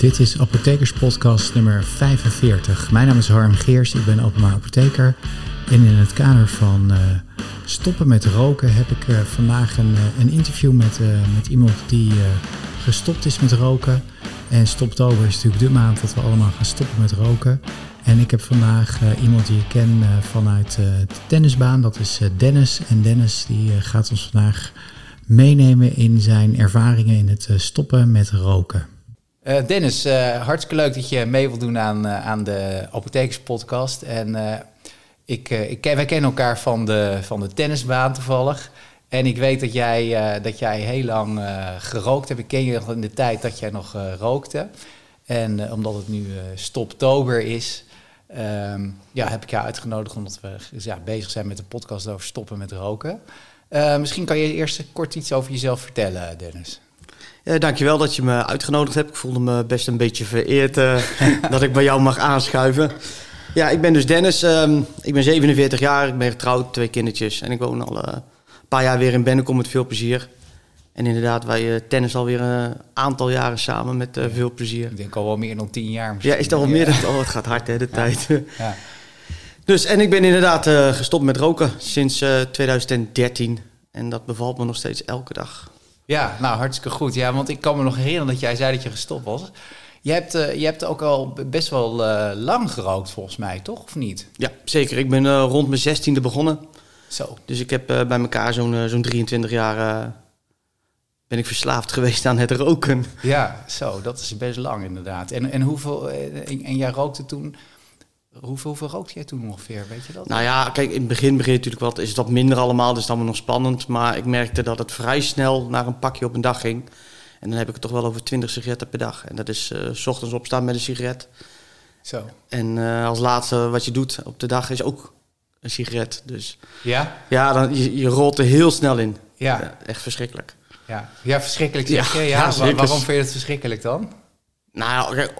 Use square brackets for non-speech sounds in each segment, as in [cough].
Dit is Apothekerspodcast nummer 45. Mijn naam is Harm Geers, ik ben openbaar apotheker. En in het kader van uh, stoppen met roken heb ik uh, vandaag een, uh, een, interview met, met iemand die gestopt is met roken. En Stoptober is natuurlijk de maand dat we allemaal gaan stoppen met roken. En ik heb vandaag iemand die ik ken vanuit de tennisbaan, dat is Dennis. En Dennis die gaat ons vandaag meenemen in zijn ervaringen in het stoppen met roken. Uh, Dennis, uh, hartstikke leuk dat je mee wilt doen aan, uh, aan de Apothekerspodcast. En ik, ik wij kennen elkaar van de, van de tennisbaan toevallig. En ik weet dat jij, dat jij heel lang gerookt hebt. Ik ken je in de tijd dat jij nog rookte. En omdat het nu stoptober is, um, ja, heb ik jou uitgenodigd omdat we ja, bezig zijn met een podcast over stoppen met roken. misschien kan je eerst kort iets over jezelf vertellen, Dennis. Uh, dankjewel dat je me uitgenodigd hebt. Ik voelde me best een beetje vereerd uh, [laughs] dat ik bij jou mag aanschuiven. Ja, ik ben dus Dennis. Um, ik ben 47 jaar, ik ben getrouwd, twee kindertjes. En ik woon al uh, een paar jaar weer in Bennekom met veel plezier. En inderdaad, wij tennis alweer een aantal jaren samen met veel plezier. Ik denk al wel meer dan tien jaar misschien. Ja, is het al meer dan... Oh, het gaat hard hè, de ja. tijd. Ja. Dus, en ik ben inderdaad gestopt met roken sinds 2013. En dat bevalt me nog steeds elke dag. Ja, nou hartstikke goed. Ja, want ik kan me nog herinneren dat jij zei dat je gestopt was. Je hebt, uh, je hebt ook al best wel uh, lang gerookt volgens mij, toch? Of niet? Ja, zeker. Ik ben uh, rond mijn zestiende begonnen. Zo. Dus ik heb bij elkaar zo'n zo'n 23 jaar ben ik verslaafd [laughs] geweest aan het roken. Ja, zo. Dat is best lang inderdaad. En, en hoeveel... En, en jij rookte toen Hoeveel, hoeveel rookte jij toen ongeveer, weet je dat? Nou ja, kijk, in het begin, begin natuurlijk wat, is wat minder allemaal, dus is allemaal nog spannend. Maar ik merkte dat het vrij snel naar een pakje op een dag ging. En dan heb ik het toch wel over 20 sigaretten per dag. En dat is uh, s ochtends opstaan met een sigaret. Zo. En uh, als laatste wat je doet op de dag is ook een sigaret. Dus ja, ja dan, je, je rolt er heel snel in. Ja. ja echt verschrikkelijk. Ja, ja verschrikkelijk je. Ja, ja waarom vind je het verschrikkelijk dan? Nou, kijk,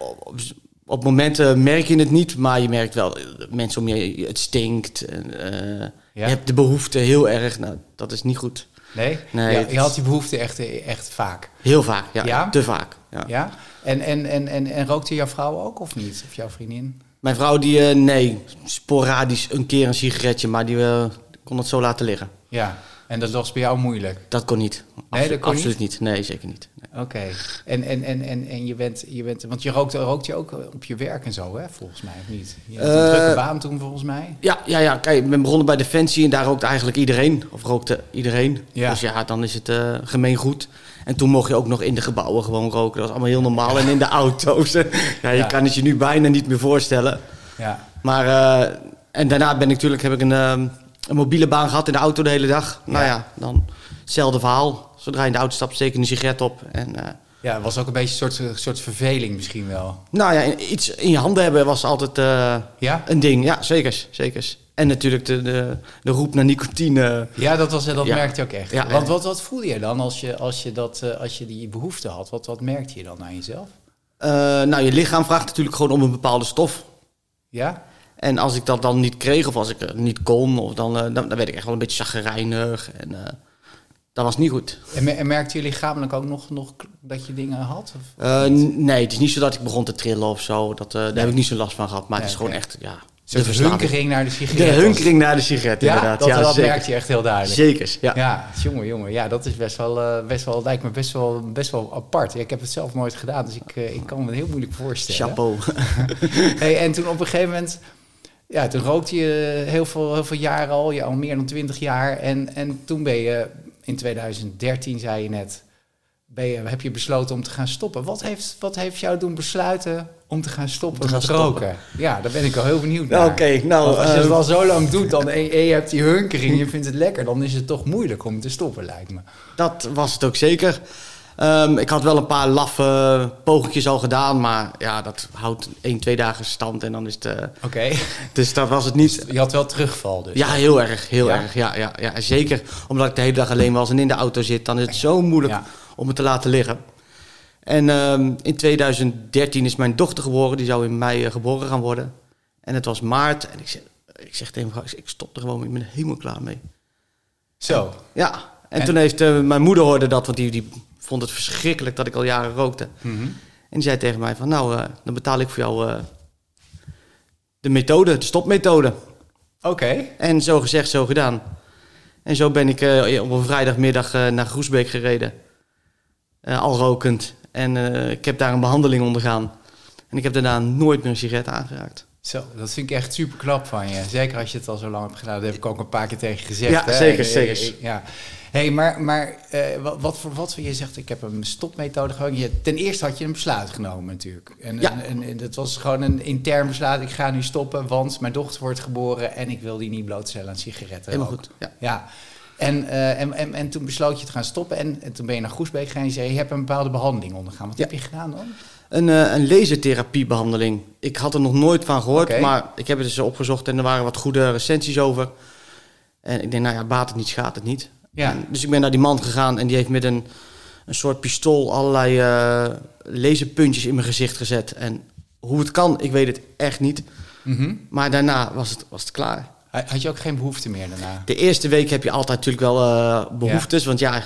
op momenten merk je het niet, maar je merkt wel, mensen om je, het stinkt. En, uh, Je hebt de behoefte heel erg, nou, dat is niet goed. Nee? nee ja, je had die behoefte echt, echt vaak? Heel vaak, ja. ja? Te vaak, ja. ja? En, en, en, en, en rookte jouw vrouw ook of niet? Of jouw vriendin? Mijn vrouw, die, uh, nee, sporadisch een keer een sigaretje, maar die uh, kon het zo laten liggen. Ja, en dat was bij jou moeilijk? Dat kon niet. Nee, dat kon absoluut niet? Nee, zeker niet. Oké. En, en, en, en, en je, bent, je bent... Want je rookt, rookt je ook op je werk en zo, hè? Volgens mij, of niet? Je had een uh, drukke baan toen, volgens mij. Ja, ja, ja. Kijk, ik ben begonnen bij Defensie en daar rookte eigenlijk iedereen. Of rookte iedereen. Ja. Dus ja, dan is het uh, gemeengoed. En toen mocht je ook nog in de gebouwen gewoon roken. Dat was allemaal heel normaal. En in de auto's. [laughs] ja, je kan het je nu bijna niet meer voorstellen. Ja. Maar... Uh, en daarna ben ik natuurlijk... Heb ik een, ehm, een mobiele baan gehad in de auto de hele dag. Nou ja, dan hetzelfde verhaal. Zodra je in de auto stapt, steek een sigaret op. En, uh, ja, het was ook een beetje een soort, soort verveling misschien wel. Nou ja, iets in je handen hebben was altijd uh, ja? een ding. Ja, zeker, zeker. En natuurlijk de, de, de roep naar nicotine. Ja, dat, was, dat merkte je ook echt. Ja, Want wat, wat voelde je dan als je, als je, dat, als je die behoefte had? Wat, wat merkte je dan aan jezelf? nou, je lichaam vraagt natuurlijk gewoon om een bepaalde stof. Ja? En als ik dat dan niet kreeg of als ik het niet kon, of dan, dan, dan werd ik echt wel een beetje chagrijnig. En dat was niet goed. En, en merkte je lichamelijk ook nog, nog dat je dingen had? Of, uh, nee, het is niet zo dat ik begon te trillen of zo. Dat, Daar heb ik niet zo last van gehad. Maar het is gewoon echt, ja... De hunkering naar de sigaret. De hunkering naar de sigaret, ja, inderdaad. Dat, ja, dat merkte je echt heel duidelijk. Zeker, ja. Ja, jongen, jongen. Ja, dat is best wel, uh, best wel, lijkt me best wel, best wel apart. Ja, ik heb het zelf nooit gedaan, dus ik, ik kan me het heel moeilijk voorstellen. Chapeau. [laughs] hey, en toen op een gegeven moment... Ja, toen rookte je heel veel, heel veel jaren al, ja, al meer dan twintig jaar. En, en toen ben je in 2013, zei je net, ben je, heb je besloten om te gaan stoppen. Wat heeft, wat heeft jou doen besluiten om te gaan stoppen te met roken? Ja, daar ben ik al heel benieuwd naar. Oké, nou... als je het al zo lang doet dan, en, je hebt die hunkering, je vindt het lekker... dan is het toch moeilijk om te stoppen, lijkt me. Dat was het ook zeker. Um, ik had wel een paar laffe pogingjes al gedaan, maar ja, dat houdt één, twee dagen stand en dan is het... Uh, Oké. [laughs] Dus dat was het niet. Je had wel terugval dus? Ja, heel erg, heel erg. Ja, ja, ja, zeker omdat ik de hele dag alleen was en in de auto zit, dan is het zo moeilijk om het te laten liggen. En um, in 2013 is mijn dochter geboren, die zou in mei uh, geboren gaan worden. En het was maart en ik zeg, ik zeg tegen mijn ik stop er gewoon, ik ben er helemaal klaar mee. Zo? En, ja, en, en, toen heeft uh, mijn moeder hoorde dat, want die, die vond het verschrikkelijk dat ik al jaren rookte. Mhm. die zei tegen mij van, nou, eh, dan betaal ik voor jou eh, de methode, de stopmethode. Oké. En zo gezegd, zo gedaan. En zo ben ik eh, op een vrijdagmiddag naar Groesbeek gereden. Al rokend. En ik heb daar een behandeling ondergaan. En ik heb daarna nooit meer een sigaret aangeraakt. Zo, dat vind ik echt super knap van je. Zeker als je het al zo lang hebt gedaan. Dat heb ik ook een paar keer tegen gezegd. Ja, hè? zeker, Eh, zeker. eh, Ja. hey, maar, maar eh, wat, wat voor wat je zegt, ik heb een stopmethode gewoon. Je, ten eerste had je een besluit genomen natuurlijk. En, Ja. en, en, en dat was gewoon een intern besluit. Ik ga nu stoppen, want mijn dochter wordt geboren en ik wil die niet blootstellen aan sigaretten. Helemaal goed. Ja. Ja. En, en, en, en toen besloot je te gaan stoppen en, en toen ben je naar Groesbeek gegaan en je zei, je hebt een bepaalde behandeling ondergaan. Wat Ja. heb je gedaan dan? Een, eh, een lasertherapiebehandeling. Ik had er nog nooit van gehoord, maar ik heb het dus opgezocht en er waren wat goede recensies over. En ik denk, nou ja, baat het niet, schaadt het niet. Ja. En dus ik ben naar die man gegaan en die heeft met een, een soort pistool allerlei eh laserpuntjes in mijn gezicht gezet. En hoe het kan, ik weet het echt niet. Mhm. Maar daarna was het, was het klaar. Had je ook geen behoefte meer daarna? De eerste week heb je altijd natuurlijk wel eh, behoeftes, want ja,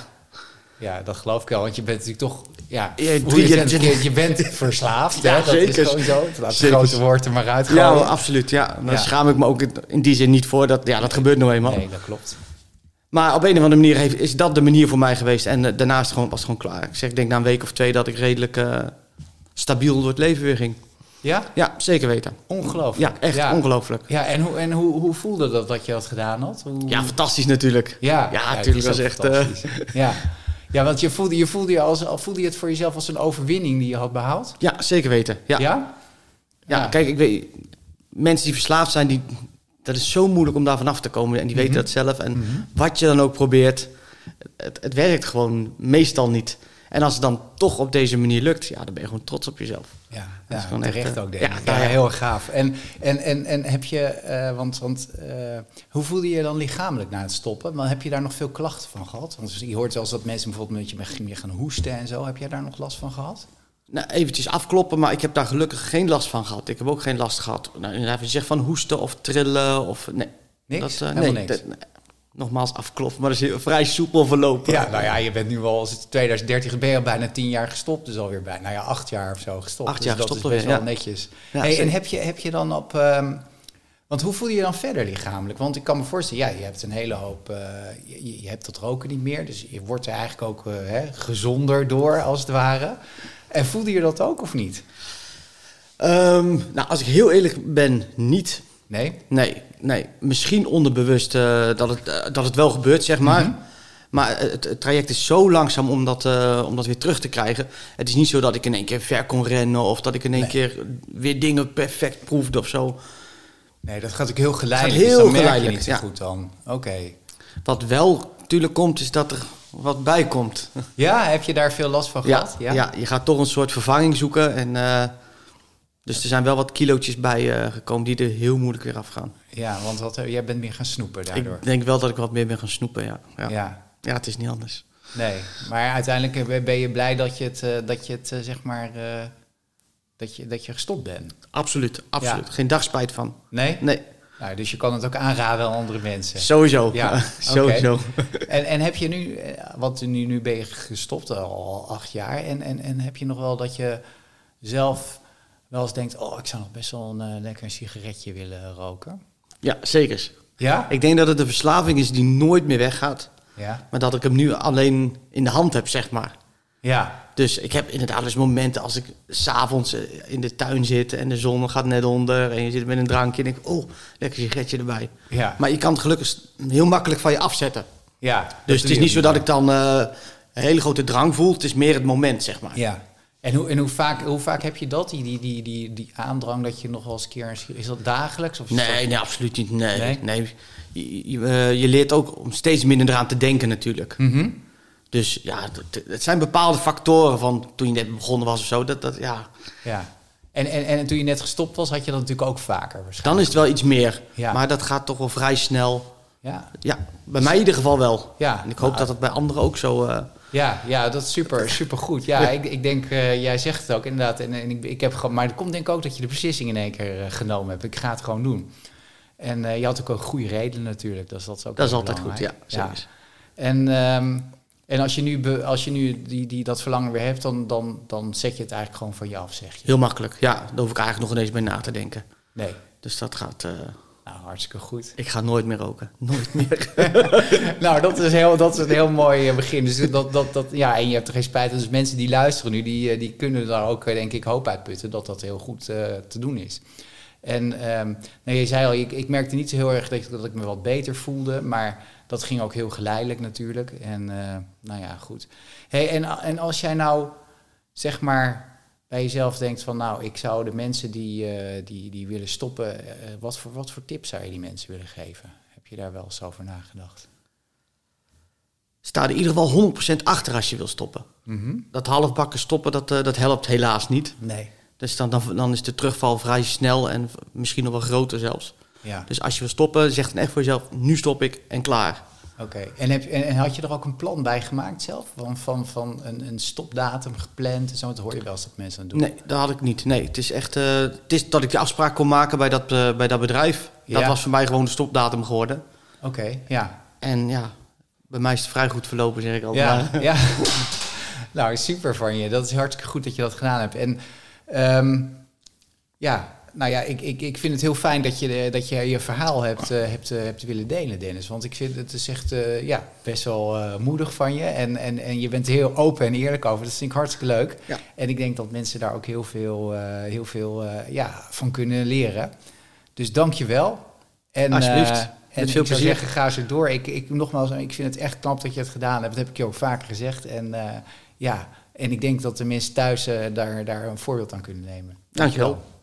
Ja, dat geloof ik wel, want je bent natuurlijk toch... Ja, je, bent verslaafd, Ja, hè? Dat zeker. is gewoon zo. Laat grote woord er maar uit ja absoluut. Ja. Daar Ja. schaam ik me ook in- die zin niet voor. Dat, ja, dat gebeurt nou eenmaal. Nee, dat klopt. Maar op een of andere manier heeft, is dat de manier voor mij geweest. En eh, daarna is het gewoon, was het gewoon klaar. Ik zeg, ik denk na een week of twee dat ik redelijk eh, stabiel door het leven weer ging. Ja? Ja, zeker weten. Ongelooflijk. Ja, echt ja. ongelooflijk. Ja, en, hoe, en hoe, hoe voelde dat dat je dat gedaan had? Hoe, Ja, fantastisch natuurlijk. ja, ja, natuurlijk, ook echt, fantastisch. ja. [laughs] ja, want je voelde, je, voelde je als, voelde je het voor jezelf als een overwinning die je had behaald? Ja, zeker weten. Ja, ja? Ja? kijk, ik weet, mensen die verslaafd zijn, die, dat is zo moeilijk om daar vanaf te komen. En die weten Mhm. dat zelf. En Mhm. wat je dan ook probeert, het, het werkt gewoon meestal niet. En als het dan toch op deze manier lukt, ja, dan ben je gewoon trots op jezelf. Ja, Dat is ja gewoon terecht echt, ook, denk ja, ik. nou Ja, ja. heel erg gaaf. En, en, en, en heb je, eh, want, want eh, hoe voelde je je dan lichamelijk na het stoppen? Maar heb je daar nog veel klachten van gehad? Want je hoort wel eens dat mensen bijvoorbeeld een beetje meer gaan hoesten en zo. Heb jij daar nog last van gehad? Nou, eventjes afkloppen, maar ik heb daar gelukkig geen last van gehad. Ik heb ook geen last gehad. Nou, je zegt van hoesten of trillen of... Nee, Niks? Dat, eh, nee, niks? dat- nee. Nogmaals afkloppen, maar dat is vrij soepel verlopen. Ja, nou ja, je bent nu al, als het 2030 ben je al bijna tien jaar gestopt. Dus alweer bij, nou ja, acht jaar of zo gestopt. Acht dus jaar dat gestopt is best alweer, wel ja. netjes. Ja, hey, en heb je, heb je dan op... ehm, want hoe voel je je dan verder lichamelijk? Want ik kan me voorstellen, ja, je hebt een hele hoop... eh, je, je hebt dat roken niet meer, dus je wordt er eigenlijk ook eh, hè, gezonder door, als het ware. En voelde je dat ook of niet? Ehm, nou, als ik heel eerlijk ben, niet. Nee? Nee, nee. Misschien onderbewust eh, dat, het, eh, dat het wel gebeurt, zeg maar. Mhm. Maar het, het traject is zo langzaam om dat, eh, om dat weer terug te krijgen. Het is niet zo dat ik in één keer ver kon rennen... of dat ik in één Nee. keer weer dingen perfect proefde of zo. Nee, dat gaat ook heel geleidelijk. heel dus dan merk je geleidelijk, niet zo ja. goed dan. Oké. Wat wel natuurlijk komt, is dat er wat bij komt. Ja, heb je daar veel last van Ja, gehad? ja? je gaat toch een soort vervanging zoeken. En, dus er zijn wel wat kilootjes bij eh, gekomen die er heel moeilijk weer afgaan. Ja, want wat, jij bent meer gaan snoepen daardoor. Ik denk wel dat ik wat meer ben gaan snoepen, ja. Ja, ja. ja. het is niet anders. Nee, maar uiteindelijk eh, ben je blij dat je het, eh, dat je het eh, zeg maar, eh, dat, je, dat je gestopt bent. Absoluut, absoluut. Ja. Geen dag spijt van. Nee? Nee, Nou, dus je kan het ook aanraden aan andere mensen. sowieso. Ja, [laughs] sowieso. En, en heb je nu, eh, want nu, nu ben je gestopt al, al acht jaar, en, en, en heb je nog wel dat je zelf wel eens denkt, oh, ik zou nog best wel een eh, lekker een sigaretje willen roken? Ja, zeker. Ja? Ik denk dat het een verslaving is die nooit meer weggaat. Ja. Maar dat ik hem nu alleen in de hand heb, zeg maar. Ja. Dus ik heb inderdaad eens momenten als ik s'avonds eh, in de tuin zit en de zon gaat net onder en je zit met een drankje en denk ik, oh, lekker sigaretje erbij. Ja. Maar je kan het gelukkig heel makkelijk van je afzetten. ja. Dus het is niet zo dat ik dan eh, een hele grote drang voel. Het is meer het moment, zeg maar. Ja. En, hoe, en hoe, vaak, hoe vaak heb je dat, die, die, die, die, die aandrang dat je nog wel eens een keer... Is dat dagelijks? Of Nee, dat- nee, absoluut niet. Nee, Nee? nee. Je, je, eh, je leert ook om steeds minder eraan te denken natuurlijk. Mhm. Dus ja, het- zijn bepaalde factoren van toen je net begonnen was of zo. Dat, dat, ja, Ja. En, en, en toen je net gestopt was, had je dat natuurlijk ook vaker waarschijnlijk. dan is het wel iets meer. Ja. Maar dat gaat toch wel vrij snel. Ja, Ja, bij mij in ieder geval wel. ja. En ik hoop Nou, dat het bij anderen ook zo... eh, Ja, ja, dat is super, super goed. Ja, Ik, ik denk, eh, jij zegt het ook inderdaad. En, en ik, ik heb gewoon, maar het komt denk ik ook dat je de beslissing in één keer eh, genomen hebt. Ik ga het gewoon doen. En eh, je had ook een goede reden natuurlijk. Dus dat is ook dat is altijd goed, ja. zeker. En, ehm, En als je nu, als je nu die, die, dat verlangen weer hebt, dan, dan, dan zet je het eigenlijk gewoon van je af, zeg je. Heel makkelijk, ja. Daar hoef ik eigenlijk nog ineens bij na te denken. Nee. Dus dat gaat... Nou, hartstikke goed. Ik ga nooit meer roken. Nooit [laughs] meer. nou, dat is, heel, dat is een heel mooi eh, begin. Dus dat, dat, dat, ja, en je hebt er geen spijt. Dus mensen die luisteren nu, die, eh, die kunnen daar ook, denk ik, hoop uitputten dat dat heel goed uh, te doen is. En um, nou, je zei al, ik, ik merkte niet zo heel erg dat, dat ik me wat beter voelde, maar dat ging ook heel geleidelijk natuurlijk. En uh, nou ja, goed. Hey, en, en als jij nou, zeg maar, bij jezelf denkt van, nou, ik zou de mensen die, uh, die, die willen stoppen, uh, wat, voor, wat voor tips zou je die mensen willen geven? Heb je daar wel eens over nagedacht? Sta er in ieder geval 100% achter als je wil stoppen. Mm -hmm. Dat halfbakken stoppen, dat, dat helpt helaas niet. Nee. Dus dan, dan, dan is de terugval vrij snel en misschien nog wel groter zelfs. Ja. Dus als je wil stoppen, zeg dan echt voor jezelf, nu stop ik en klaar. Oké, en, en, en, had je er ook een plan bij gemaakt zelf? Van, van, van een, een stopdatum gepland en zo? Dat hoor je wel eens dat mensen aan doen. Nee, dat had ik niet. Nee, het is echt uh, het is dat ik de afspraak kon maken bij dat, uh, bij dat bedrijf. Ja. Dat was voor mij gewoon de stopdatum geworden. Oké, okay, ja. En ja, bij mij is het vrij goed verlopen, zeg ik al. Ja, ja. [laughs] nou, super van je. Dat is hartstikke goed dat je dat gedaan hebt. En um, ja, nou ja, ik, ik, ik vind het heel fijn dat je, dat je je verhaal hebt, uh, hebt, uh, hebt willen delen, Dennis. Want ik vind het is echt uh, ja, best wel moedig van je. En, en, en je bent heel open en eerlijk over. Dat vind ik hartstikke leuk. Ja. En ik denk dat mensen daar ook heel veel, heel veel ja, van kunnen leren. Dus dank je wel. En, Alsjeblieft. En veel ik zou zeggen, ga zo door. Ik, ik, nogmaals, ik vind het echt knap dat je het gedaan hebt. Dat heb ik je ook vaker gezegd. En ja, en ik denk dat de mensen thuis daar, daar een voorbeeld aan kunnen nemen. Dankjewel. Dankjewel.